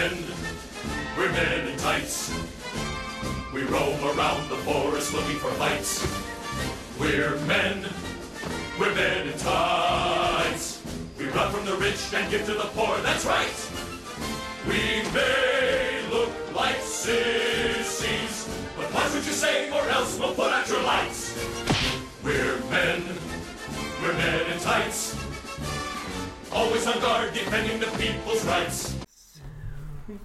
men, we're men in tights. We roam around the forest looking for fights. We're men, we're men in tights. We run from the rich and give to the poor, that's right. We may look like sissies, but watch what you say or else we'll put out your lights. We're men, we're men in tights. Always on guard, defending the people's rights.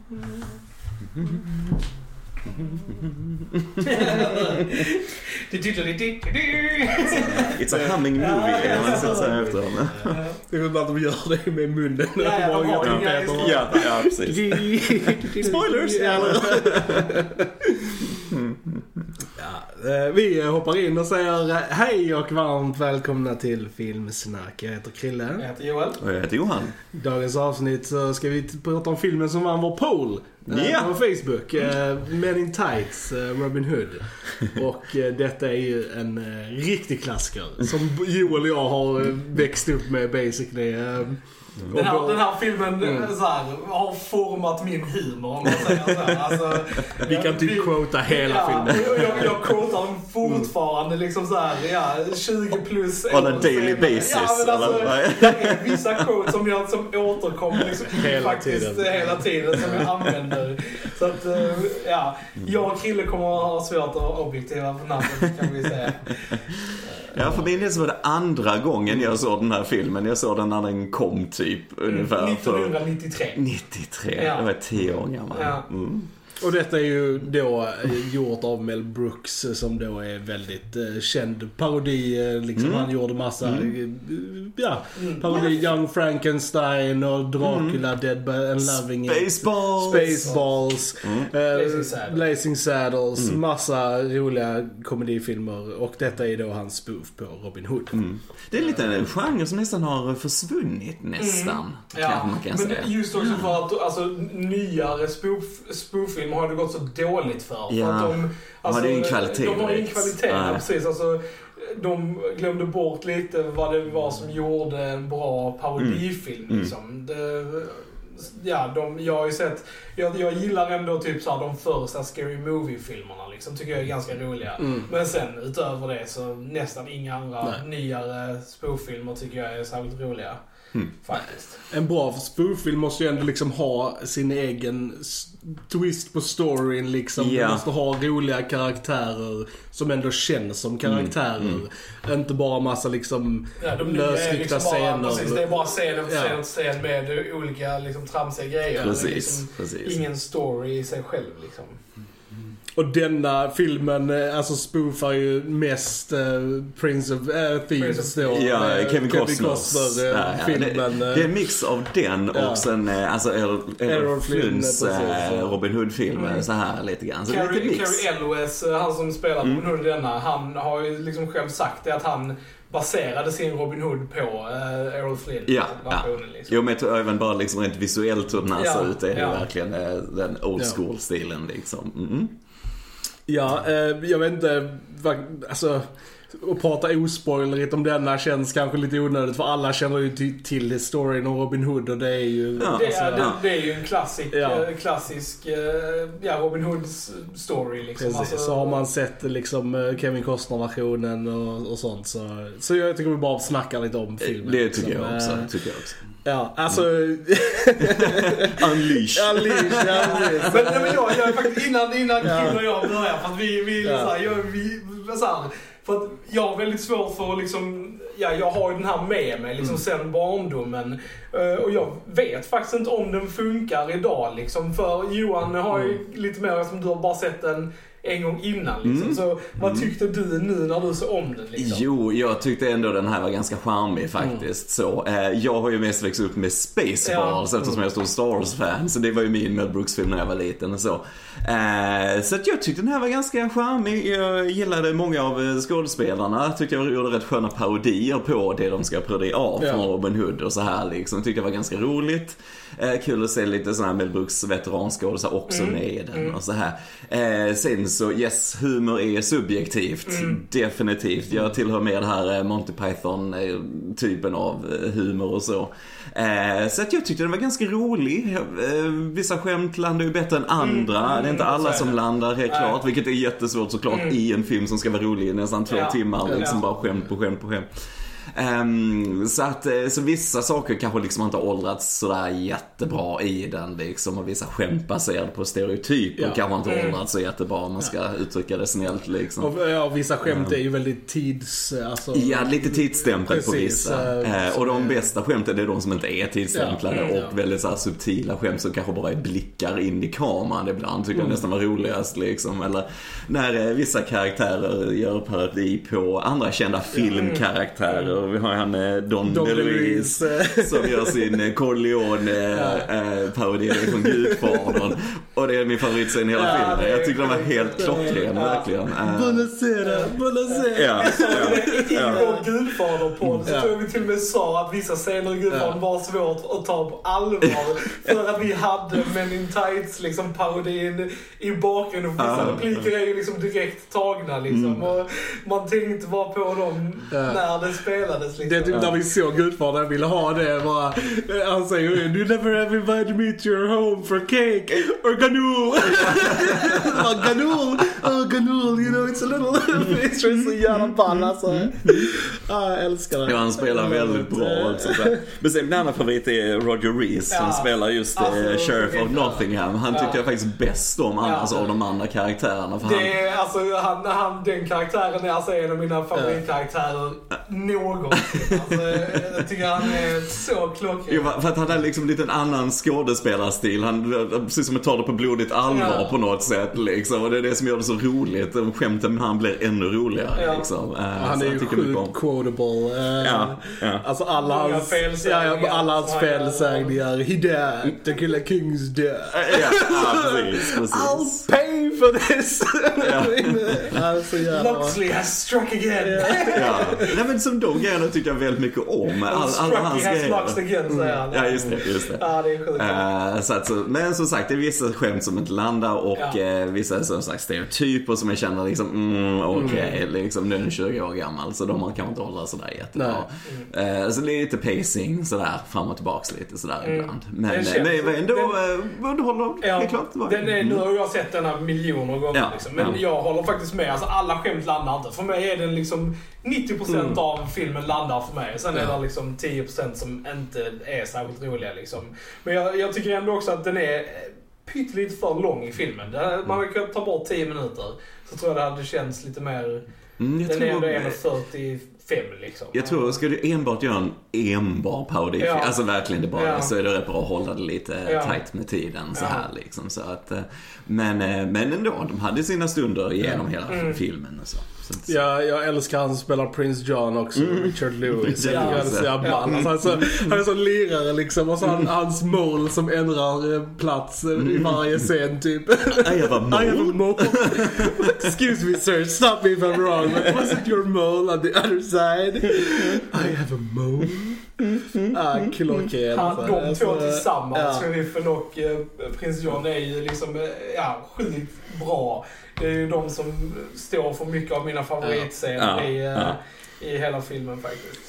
It's a humming movie kan man säga så här efterhand. Det är väl bara att de gör det med munnen. Ja, ja, de har Många. Ja, ja precis. Spoilers! Eh, vi hoppar in och säger eh, hej och varmt välkomna till Filmsnack. Jag heter Krille. Jag heter Joel. Och jag heter Johan. dagens avsnitt så ska vi prata om filmen som vann vår poll. Ja. På Facebook. eh, Men in Tights, Robin Hood. Och detta är ju en riktig klassiker. Som Joel och jag har växt upp med basically. Eh, Den här, den här filmen Mm. så här, har format min humor om man säger så här. Alltså, Vi kan typ quota hela ja, filmen. Jag, jag quotar den fortfarande liksom så här, ja, 20 plus On a daily basis, Ja, men alltså, det är vissa quotes som, jag, som återkommer liksom Hela faktiskt tiden. hela tiden som jag använder. Så att, eh, ja, jag och Krille kommer att ha svårt att vara objektiva på namnet kan vi säga. Ja, för min del så var det andra gången jag såg den här filmen. Jag såg den när den kom typ ungefär för 1993. 93. Ja. Jag var tio år gammal. Ja. Mm. Och detta är ju då eh, gjort av Mel Brooks eh, som då är väldigt eh, känd parodi. eh, Liksom. Mm. Han gjorde massa, eh, ja, Mm. parodi. Young Frankenstein och Dracula, Dead by and Loving It. Spaceballs! Spaceballs. Mm. eh, Blazing Saddles. Blazing Saddles. Mm. Massa roliga komedifilmer. Och detta är då hans spoof på Robin Hood. Mm. Det är lite en genre som nästan har försvunnit nästan. Kanske man kan men säga. just också för att alltså, nyare spoof, spoof-filmer har det gått så dåligt för. Ja. för att de, alltså, har ingen kvalitet De har ingen direkt. kvalitet, ja, precis. Alltså, de glömde bort lite vad det var som gjorde en bra parodifilm. Mm. Liksom. Det, ja, de, jag har ju sett, jag, jag gillar ändå typ så här, de första Scary Movie-filmerna liksom, tycker jag är ganska roliga. Mm. Men sen utöver det så nästan inga andra Nej. nyare spoof-filmer tycker jag är särskilt roliga. Mm. Faktiskt. En bra spoof-film måste ju ändå liksom ha sin egen twist på storyn liksom. Ja. Du måste ha roliga karaktärer som ändå känns som karaktärer. Mm, Inte bara massa liksom Ja, lösryckta liksom bara, scener. precis, det är bara scen efter Ja. scen med olika liksom, tramsiga grejer. Precis, liksom precis. ingen story i sig själv liksom. Och denna filmen eh, alltså spoofar ju mest eh, Prince of äh, Thieves Prince då. Ja, Kevin. Costner, eh, Ja, ja, filmen. det, det är en mix av den och Ja. sen alltså Errol Errol Errol Flynn, Flynns ja. Robin Hood-filmer Mm. så här lite grann. Så det Carrie, lite mix. Carrie Elwes, han som spelar Mm. Robin Hood i denna, han har ju liksom själv sagt det att han baserade sin Robin Hood på uh, Errol Flynn. Ja, versionen, Liksom. Jo men jag tror även bara liksom rent visuellt hur den här Ja, ser ut. Det är ja. verkligen den old Ja. school-stilen liksom. Mm. Ja, eh, jag vet inte. Alltså, att prata ospoilerigt om denna känns kanske lite onödigt för alla känner ju till, till storyn om Robin Hood och det är ju... Ja. Det alltså, är, det, ja. det är ju en klassisk, Ja. eh, klassisk eh, ja, Robin Hoods story liksom. Precis, Alltså, så har man sett liksom eh, Kevin Costner-versionen och, och sånt så, så jag tycker vi bara snackar lite om filmen. Det tycker liksom. jag också. Tycker jag också. Ja, alltså... Unleash. Unleash, ja, precis. Men, men jag, jag är faktiskt innan, innan Ja. Kim och jag börjar, för att vi, vi, Ja. så här, jag, vi så här, för att jag har väldigt svårt för att liksom, ja jag har ju den här med mig liksom Mm. sen barndomen. Eh, och jag vet faktiskt inte om den funkar idag liksom. För Johan har ju Mm. lite mer, som du har bara sett den en gång innan liksom. Mm. Så vad tyckte du nu när du såg om den liksom? Jo, jag tyckte ändå den här var ganska charmig faktiskt. Så, eh, jag har ju mest växt upp med Spaceballs Ja. eftersom jag är stor Star Wars-fan. Så det var ju min Mel Brooks-film när jag var liten och så. Eh, så att jag tyckte den här var ganska charmig. Jag gillade många av eh, skådespelarna. Tyckte jag gjorde rätt sköna parodier på det de ska parodiera av Ja. från Robin Hood och så här liksom. Tyckte det var ganska roligt. Eh, kul att se lite sådana här Mel Brooks veteranskådisar också Mm. med i den Mm. och så här. Eh, sen så yes, humor är subjektivt. Definitivt. Jag tillhör mer det här eh, Monty Python-typen av eh, humor och så. Eh, så att jag tyckte den var ganska rolig. Eh, Vissa skämt landar ju bättre än andra. det är inte alla så är som landar helt klart, vilket är jättesvårt såklart i en film som ska vara rolig i nästan två Ja. timmar. Liksom bara skämt på skämt på skämt. Ehm, så att eh, så vissa saker kanske liksom inte har åldrats sådär jättebra i den liksom och vissa skämt baserade på stereotyper Ja. kanske inte åldrats så jättebra om man ska uttrycka det snällt liksom. Och, ja, vissa skämt är ju väldigt tids... Alltså, Ja, lite tidsstämpel på vissa. Eh, och de bästa skämten är de som inte är tidsstämplade Ja, mm, och ja. väldigt så här subtila skämt som kanske bara är blickar in i kameran ibland. Tycker jag nästan var roligast liksom. Eller när eh, vissa karaktärer gör parodi på andra kända filmkaraktärer. Vi har ju han eh, Don, Don DeLuise som gör sin eh, Corleone-parodi från Gudfadern. Och det är min favoritscen i hela Ja, filmen. Jag tycker den var helt klockren, verkligen. Eh, Buonasera, buonasera. Ja. I vår Gudfader-podd så tror jag vi till och med sa att vissa scener i Gudfadern var svårt att ta på allvar. för att vi hade Men in Tights liksom parodin i bakgrunden. Och vissa repliker är ju liksom direkt tagna liksom. Och man tänkte bara på dem när det spelades liksom. Det är typ när vi såg Gudfadern ville ha det bara, han säger You never have invited me to your home for cake or ganol. Bara, ganol, oh ganol, you know it's a little är så jävla ball alltså. Ah, jag älskar det. Ja, han spelar väldigt bra alltså. Men sen min andra favorit är Roger Rees som Ja. spelar just Alltså, eh, Sheriff of ja. Nottingham. Han tyckte Ja. jag faktiskt bäst om annars Ja. av de andra karaktärerna. För han, Det är, alltså, han, han, den karaktären är alltså en av mina favoritkaraktärer någonsin. Alltså, jag tycker han är så klockren. Jo, för att han hade liksom lite en annan skådespelarstil. Han, precis som att ta det på blodigt allvar Ja. på något sätt liksom. Och det är det som gör det så roligt. Skämten med han blir ännu roligare Ja. liksom. Eh, Han är jag ju sjukt quotable. Eh, Ja, ja. Alltså alla hans, ja, ja, alla hans felsägningar. He died, the killer kings dead. Ja, ja, precis. precis. I'll pay for this! ja. så. Loxley has struck again. Ja. Nej men som de grejerna tycker jag väldigt mycket om. All, alla Struck hans grejer. lost again, säger han. Ja, just det. Just det. Ja, det är sjukt. Eh, så att, så, men som sagt, det är vissa skämt som inte landar och Ja. eh, vissa som sagt stereotyper som jag känner liksom, mm, okej, liksom, nu är den 20 år gammal så de kan man inte hålla sådär jättebra. Eh, så det är lite pacing sådär, fram och tillbaks lite sådär ibland. Men, men, men ändå den- underhåller, Ja, det är klart. Den är, nu har jag sett den här miljoner gånger Ja, liksom. Men ja. jag håller faktiskt med. Alltså, alla skämt landar inte. För mig är den liksom 90% av filmen landar för mig. Sen är Ja. det liksom 10% som inte är särskilt roliga liksom. Men jag, jag tycker ändå också att den är pyttelite för lång i filmen. Man hade kunnat ta bort 10 minuter. Så tror jag det hade känts lite mer... Mm, jag Den är tror, ändå 1.45 liksom. Jag tror, ska du enbart göra en enbar parodi, Ja. alltså verkligen det bara, Ja. så är det rätt bra att hålla det lite Ja. tight med tiden så Ja. här liksom. Så att, eh, men, eh, men ändå, de hade sina stunder genom hela Mm. filmen och så. Ja, jag älskar han som spelar Prince John också, Richard Lewis. Jag tycker han är så jävla ball. Alltså, han, är så, han är så lirare liksom. Och så han, hans mål som ändrar eh, plats eh, i varje scen typ. I have a mole. I have a mole. Excuse me sir, stop me if I'm wrong. But was it your mole on the other side? I have a mole. Ah, klockren. Han, alltså. de två Alltså, tillsammans, ja. sheriffen och eh, prins John, är ju liksom, eh, ja, sjukt bra. Det är ju de som står för mycket av mina favoritscener Ja, i, eh, ja. I hela filmen faktiskt.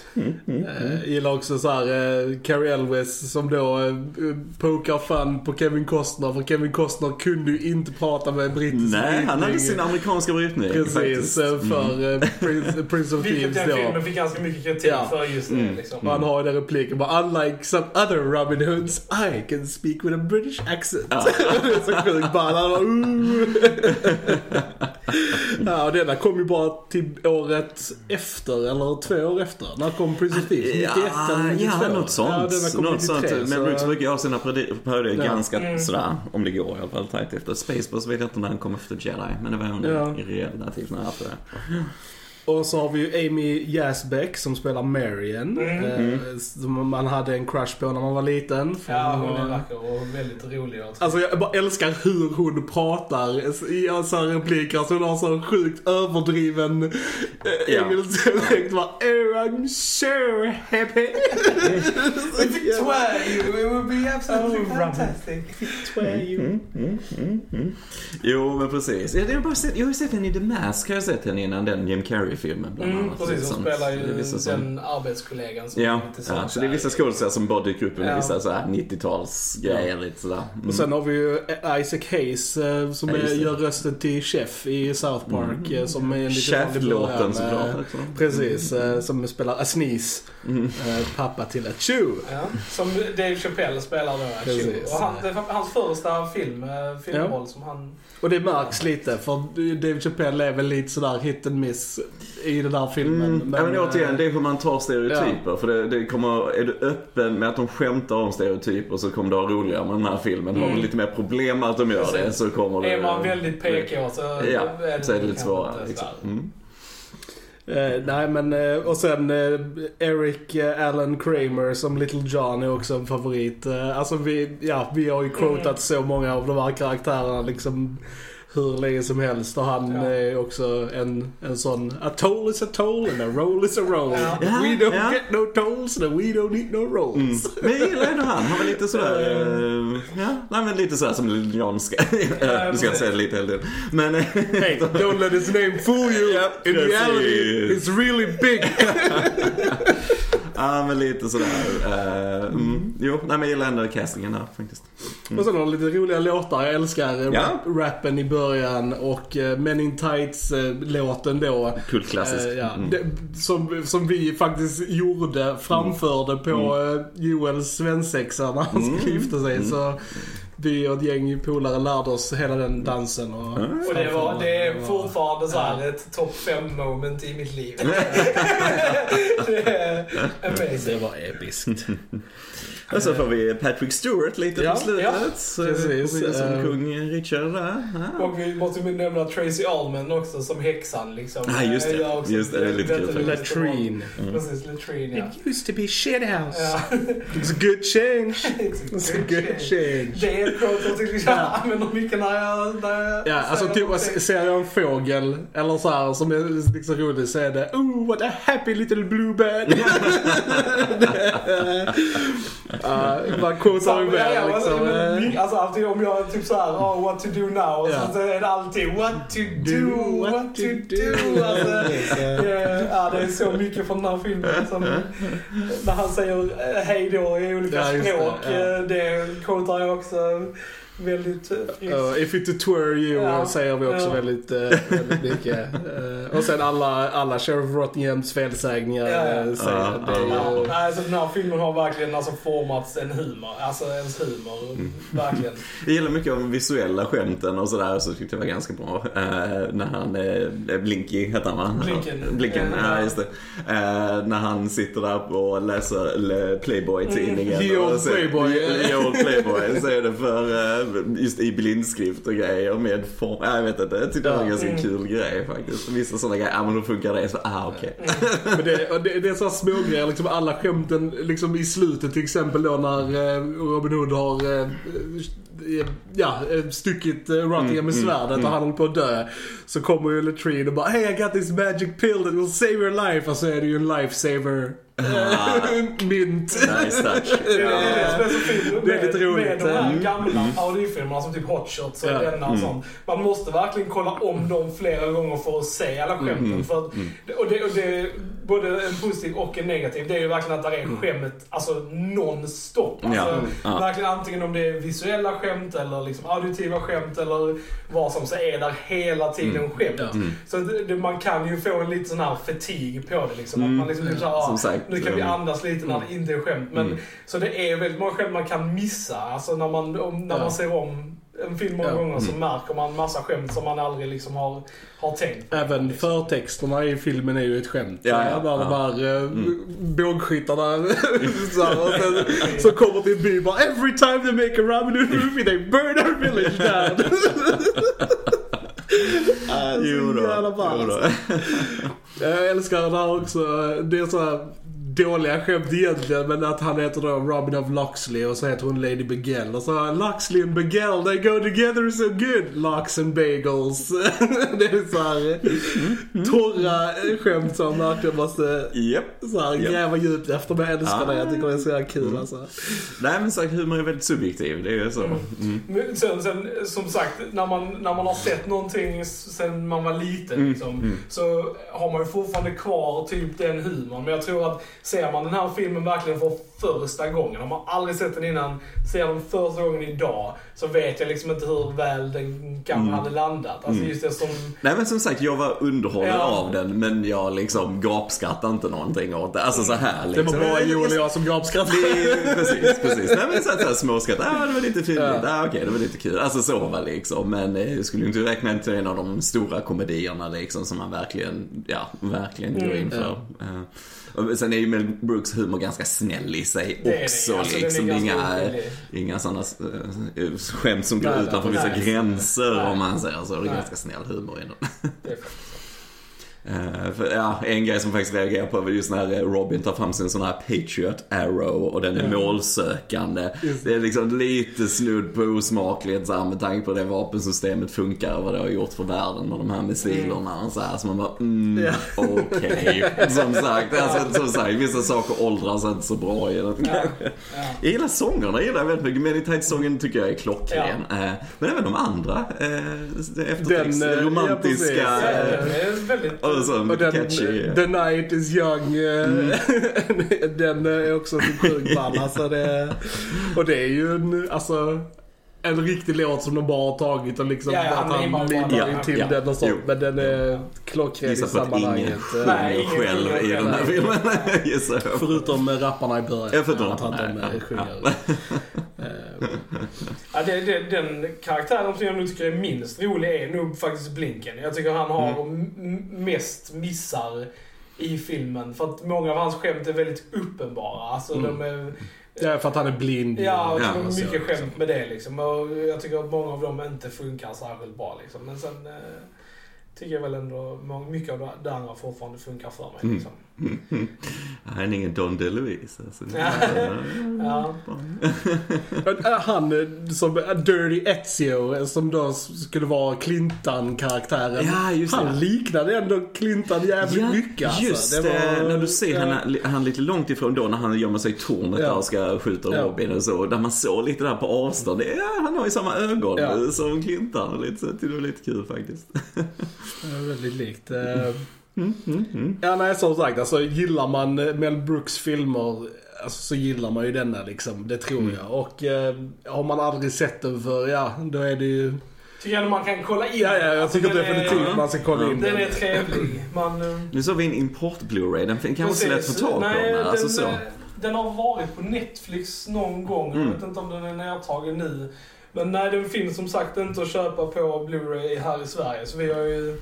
Jag gillar också så här, eh, Carrie Elwes som då eh, pokar fun på Kevin Costner. För Kevin Costner kunde ju inte prata med brittisk Nej, han hade brytning. sin amerikanska brytning Precis, faktiskt. eh, för eh, Prince, Prince of Vilket Thieves den då. filmen fick ganska mycket kritik Ja. för just det. Mm. Liksom. Han har ju den repliken bara Unlike some other Robin Hoods, I can speak with a British accent. det är så sjukt. Han bara. Ja, och denna kom ju bara till året efter, eller två år efter. När kom Prince of Thieves? 91 eller 92? Ja, något sånt. Ja, något 93, sånt. så- Men Brooks brukar ha sina parodier Ja. ganska Mm. sådär, om det går i alla fall, tajt efter. Spaceballs vet jag inte när den kom efter Jedi, men det var nog Ja. relativt nära efter det. Och så har vi ju Amy Jasbeck som spelar Marion. Mm. Eh, som man hade en crush på när man var liten. För Ja, hon är var- vacker och väldigt rolig. och- Alltså jag bara älskar hur hon pratar i alltså, repliker. Alltså hon har så sjukt överdriven eh, Ja. engelsk dialekt. Bara, oh I'm so happy. Swear you, it would be absolutely Oh, fantastic. Mm, mm, mm, mm. Jo, men precis. Jag har, bara sett, jag har ju sett henne i The Mask, har jag sett henne innan den Jim Carrey-filmen bland Mm, annat. precis, hon Sånt. spelar Det är ju vissa som- den arbetskollegan som Ja, är lite ja, så det är vissa skådespelare som bara dyker upp med Ja. vissa så här 90-talsgrejer lite sådär. Mm. Och sen har vi ju Isaac Hayes eh, som Ja, är, gör rösten till Chef i South Park. eh, Som är en Chef-låten såklart också. Precis, eh, som spelar Asnis. Mm. eh, Pappa till Achoo. Ja, som Dave Chappelle spelar då. Precis. Precis. Och han, det var hans första film, eh, filmroll som han... Och det märks lite för Dave Chappelle är väl lite sådär hit and miss i den här filmen. Mm. Men, ja, men återigen, eh, det är hur man tar stereotyper. För det, det kommer, är du öppen med att de skämtar om stereotyper så kommer du ha roligare med den här filmen. Har du lite mer problem med att de gör det Precis. så kommer du... Är man väldigt PK så Ja, är det, så är det lite svårare. Liksom. Mm. Eh, nej men, eh, och sen eh, Eric eh, Allen Kramer som Little John är också en favorit. Eh, alltså vi, ja, vi har ju quotat Mm. så många av de här karaktärerna liksom hur länge som helst och han Ja. är också en, en sån A toll is a toll and a roll is a roll. Ja. We don't ja. get no tolls and we don't need no rolls. Mm. Men jag gillar ändå han. Han var lite sådär... eh, ja, nej, men lite sådär som Little John ska... du ska inte säga lite hela tiden. Men... eh, Hey, don't let his name fool you. Ja, In reality, it's really big. ja, men lite sådär. eh, mm. Jo, nej, men jag gillar ändå castingen där faktiskt. Och sen har de lite roliga låtar. Jag älskar eh, Ja. rap, rappen i början och uh, Men in Tights-låten då. Kultklassisk. Eh, ja, Mm. det, som, som vi faktiskt gjorde, framförde på Mm. eh, Joels svensexa när han Mm. skulle gifta sig. Mm. Så vi och ett gäng polare lärde oss hela den dansen. Och, Mm. Och det, var, det är fortfarande så här ett topp 5 moment i mitt liv. det är amazing. Det var episkt. Och så får vi Patrick Stewart lite Ja, på slutet. ja, precis. precis som Eh, kung Richard där. Ja. Och vi måste ju nämna Tracy Allman också som häxan liksom. Ah, just det. Har också Just det, det är lite kul. Latrine. Precis, Latrine ja. It used to be shithouse. ja. It's a good change. It's It's a good change. Det är ett quote jag tycker jag använder mycket när jag... När jag Ja, alltså typ ser jag en fågel eller så här som är liksom rolig så är det Oh what a happy little bluebird. Ja, man quotar ju med ja, liksom. alltså, eh, Alltså alltid om jag typ såhär, oh, what to do now. Och Ja. så är det alltid what to do, Do, what to do. Alltså, det, ja, det är så mycket från den här filmen. Som, när han säger eh, hej då i olika Ja, just det, språk. ja. eh, Det quotar jag också väldigt eh, friskt. Uh, if it twere you Ja. säger vi också Ja. väldigt, uh, väldigt mycket. Uh, och sen alla, alla Sheriff Rottinghams felsägningar. Ja, ja. säger Ja, det. ju- nej, alltså den här filmen har verkligen alltså formats en humor. Alltså ens humor. Mm. Verkligen. Jag gillar mycket av de visuella skämten och sådär så tyckte jag var ganska bra. När han, eh, Blinky heter han va? Blinken. Blinken, Ja. just det. När han sitter där och läser Playboy-tidningen. Mm. The och old Playboy. The old Playboy. Så är det för, just i blindskrift och grejer med form. Ja, jag vet inte, jag tyckte det var en ganska Mm. kul grej faktiskt. Vissa sådana grejer, ja men då funkar det. Så, ah okej. Men det, och det, det är så här smågrejer, liksom alla skämten liksom i slutet till exempel då när eh, Robin Hood har eh, eh, ja, stuckit eh, Rottingham Mm, med mm, svärdet mm. och han håller på att dö. Så kommer ju Latrine och bara Hey I got this magic pill that will save your life. Och så är det ju en lifesaver. Ah. Mynt. Nice touch. Det är det som är lite roligt. med de här Mm. gamla parodifilmerna som typ Hot Shots och Ja. denna och sånt. Man måste verkligen kolla om dem flera gånger för att se alla skämten. Mm. För att, och, det, och det både en positiv och en negativ. Det är ju verkligen att det är skämt alltså non-stop. Alltså, Ja. Ja. Verkligen antingen om det är visuella skämt eller liksom auditiva skämt eller vad som så är där hela tiden Mm. skämt. Ja. Mm. Så det, man kan ju få en lite sån här fatig på det liksom. Mm. Att man liksom typ såhär, Som ah, sagt, nu kan vi mm. andas lite när det inte är skämt. Men, Mm. Så det är väldigt många skämt man kan missa. Alltså när man, om, när Ja. man ser om en film många Ja. gånger så Mm. märker man massa skämt som man aldrig liksom har, har tänkt på. Även liksom. förtexterna i filmen är ju ett skämt. Ja, ja, Där de ja. här eh, Mm. bågskyttarna så, här, så kommer till en by bara Every time they make a Robin Hood movie they burn our village down. Jo då. jävla ball, Jo då. Jag älskar det här också. Det är så här dåliga skämt egentligen men att han heter då Robin of Loxley och så heter hon Lady Begell. Och så Loxley and Begell they go together so good. Lox and bagels. det är så här torra skämt som verkligen måste Japp. så här, Japp. gräva djupt efter. Men jag älskar Ja. det. Jag tycker det är så jävla kul alltså. Nej men sagt, humor är väldigt subjektiv. Det är ju så. Mm. Men Sen, sen, som sagt, när man, när man har sett någonting sen man var liten Mm, liksom, så har man ju fortfarande kvar typ den humorn. Men jag tror att ser man den här filmen verkligen för första gången, har man aldrig sett den innan, ser den första gången idag, så vet jag liksom inte hur väl den kanske hade landat. Alltså just det som... Nej men som sagt, jag var underhållen Ja. av den men jag liksom gapskrattade inte någonting åt det. Alltså så här Det liksom. var bara Joel och jag som gapskrattade. Det precis, precis. Nej men så här, så här småskratt. Ah, det var lite fint. Ja. Ah, okej, det var lite kul. Alltså så var liksom. Men eh, jag skulle ju inte räkna till en av de stora komedierna liksom som man verkligen, ja, verkligen går in för. Eh, och sen är ju Mel Brooks humor ganska snäll i sig Det är det. också. Alltså, liksom. Det är inga, inga sådana uh, skämt som går utanför vissa gränser om man säger så. Det är ganska snäll humor i den. Det är faktiskt så. Eh, för, ja, en grej som faktiskt reagerar på var just när eh, Robin tar fram sin sån här Patriot Arrow och den är målsökande. Det är liksom lite snudd på osmakligt så här, med tanke på det vapensystemet funkar och vad det har gjort för världen och de här missilerna och så här. Så man bara, mm, okej. Som sagt, alltså, som sagt, vissa saker åldras inte så bra i den. Ja, ja. Jag gillar sångerna, jag gillar väldigt mycket. Tight-sången tycker jag är klockren. Eh, Men även de andra eh, eftertext, Den, eh, romantiska. Ja, eh, och så Och den, catchy. The Night is Young, eh, Mm. den är också så sjukt ball. Alltså det, och det är ju en, alltså, en riktig låt som de bara har tagit och liksom Ja, ja, att han han Ja, till ja. den och sånt. Jo. Men den är klockren i Gissa på att ingen sammanhanget. eh, Nej, ingen själv i den här filmen. Förutom eh, rapparna i början. Ja, förutom att rapparna, de eh, sjunger. Ja. Ja, det, det, den karaktären som jag nog tycker är minst rolig är nog faktiskt Blinken. Jag tycker han har Mm. mest missar i filmen. För att många av hans skämt är väldigt uppenbara. Alltså Mm. de är... Ja, för att han är blind. Ja, Ja, och så, mycket liksom. skämt med det liksom. Och jag tycker att många av dem inte funkar särskilt bra liksom. Men sen eh, tycker jag väl ändå mycket av det andra fortfarande funkar för mig Mm. liksom. Han är ingen Don DeLuise. Alltså. Ja. Ja. Äh, Han eh, som äh, Dirty Ezio eh, som då skulle vara Clintan-karaktären. Ja, just det. Han liknade ändå Clintan jävligt mycket alltså. just Det var-. När du ser ja. han, han lite långt ifrån då när han gömmer sig i tornet Ja. där och ska skjuta Ja. Robin och så. Där man såg lite där på avstånd. Ja, han har ju samma ögon Ja. som Clintan. Lite, så det var lite kul faktiskt. Ja, väldigt likt. Mm, mm, mm. Ja, nej, som sagt, alltså gillar man eh, Mel Brooks filmer alltså, så gillar man ju denna liksom. Det tror Mm. jag. Och eh, har man aldrig sett den för, ja, då är det ju... Tycker jag man kan kolla in Ja, ja, jag Alltså, tycker den definitivt är, man ska kolla in Den är trevlig. Man... eh, Nu såg vi en import Blu-ray. Den kan vara så lätt att få tag på. Nej, den, Alltså den, så. eh, den har varit på Netflix någon gång. Mm. Jag vet inte om den är nedtagen nu. Men nej, den finns som sagt inte att köpa på Blu-ray här i Sverige. Så vi har ju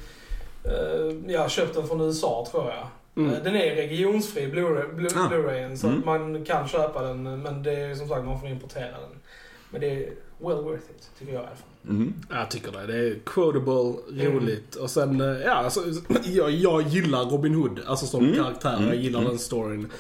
eh, ja, köpt den från USA tror jag. Mm. Eh, Den är regionsfri, Blu-ray, Blu- Ah. Blu-rayen. Så Mm. man kan köpa den. Men det är som sagt, man får importera den. Men det är well worth it, tycker jag i alla fall. Mhm. Jag tycker det. Det är quotable, Mm. roligt. Och sen, eh, ja, alltså, jag, jag gillar Robin Hood, alltså som Mm. karaktär. Mm. Jag gillar Mm. den storyn.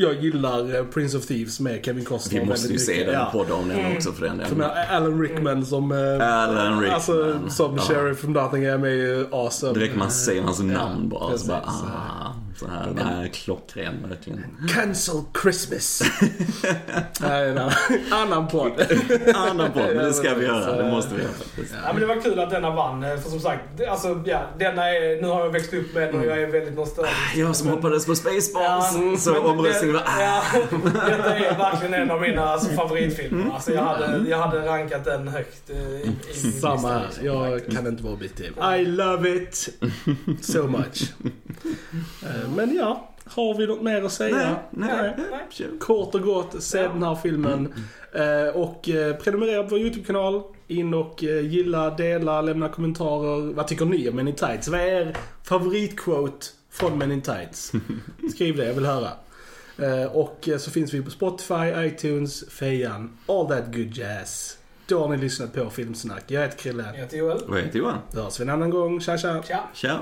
Jag gillar eh, Prince of Thieves med Kevin Costner Vi måste ju se den Ja. podd om den Mm. också för den Som delen. är Alan Rickman som... eh, Alan Rickman. Alltså som Ja. Sheriff from Nottingham är ju awesome. Det räcker man säger hans namn bara. precis. Så bara ah, så här, här är klockren verkligen. Cancel Christmas. Annan- podd. Annan podd, men det ska vi göra. Det måste vi göra faktiskt. Ja, men det var kul att denna vann. eh, För som sagt, alltså, ja, denna är, nu har jag växt upp med den och jag är väldigt nostalgisk. Jag som Men- hoppades på Spaceballs. Ja, så omröstningen var det- ah. ja, Detta är verkligen en av mina alltså, favoritfilmer. Alltså, jag, hade, jag hade rankat den högt eh, i, i Samma här. Jag kan inte vara objektiv. I love it so much. Eh, Men ja, har vi något mer att säga? Nej, nej, Nej. Kort och gott, se Ja. den här filmen. Eh, Och eh, prenumerera på vår YouTube-kanal. In och gilla, dela, lämna kommentarer. Vad tycker ni om Men in Tights? Vad är er favoritquote från Men in Tights? Skriv det, jag vill höra. Och så finns vi på Spotify, iTunes, Fejan, all that good jazz. då har ni lyssnat på Filmsnack. Jag heter Krille. Jag heter Joel. Vad heter Johan? Då hörs vi en annan gång. Tja tja! Tja! Tja.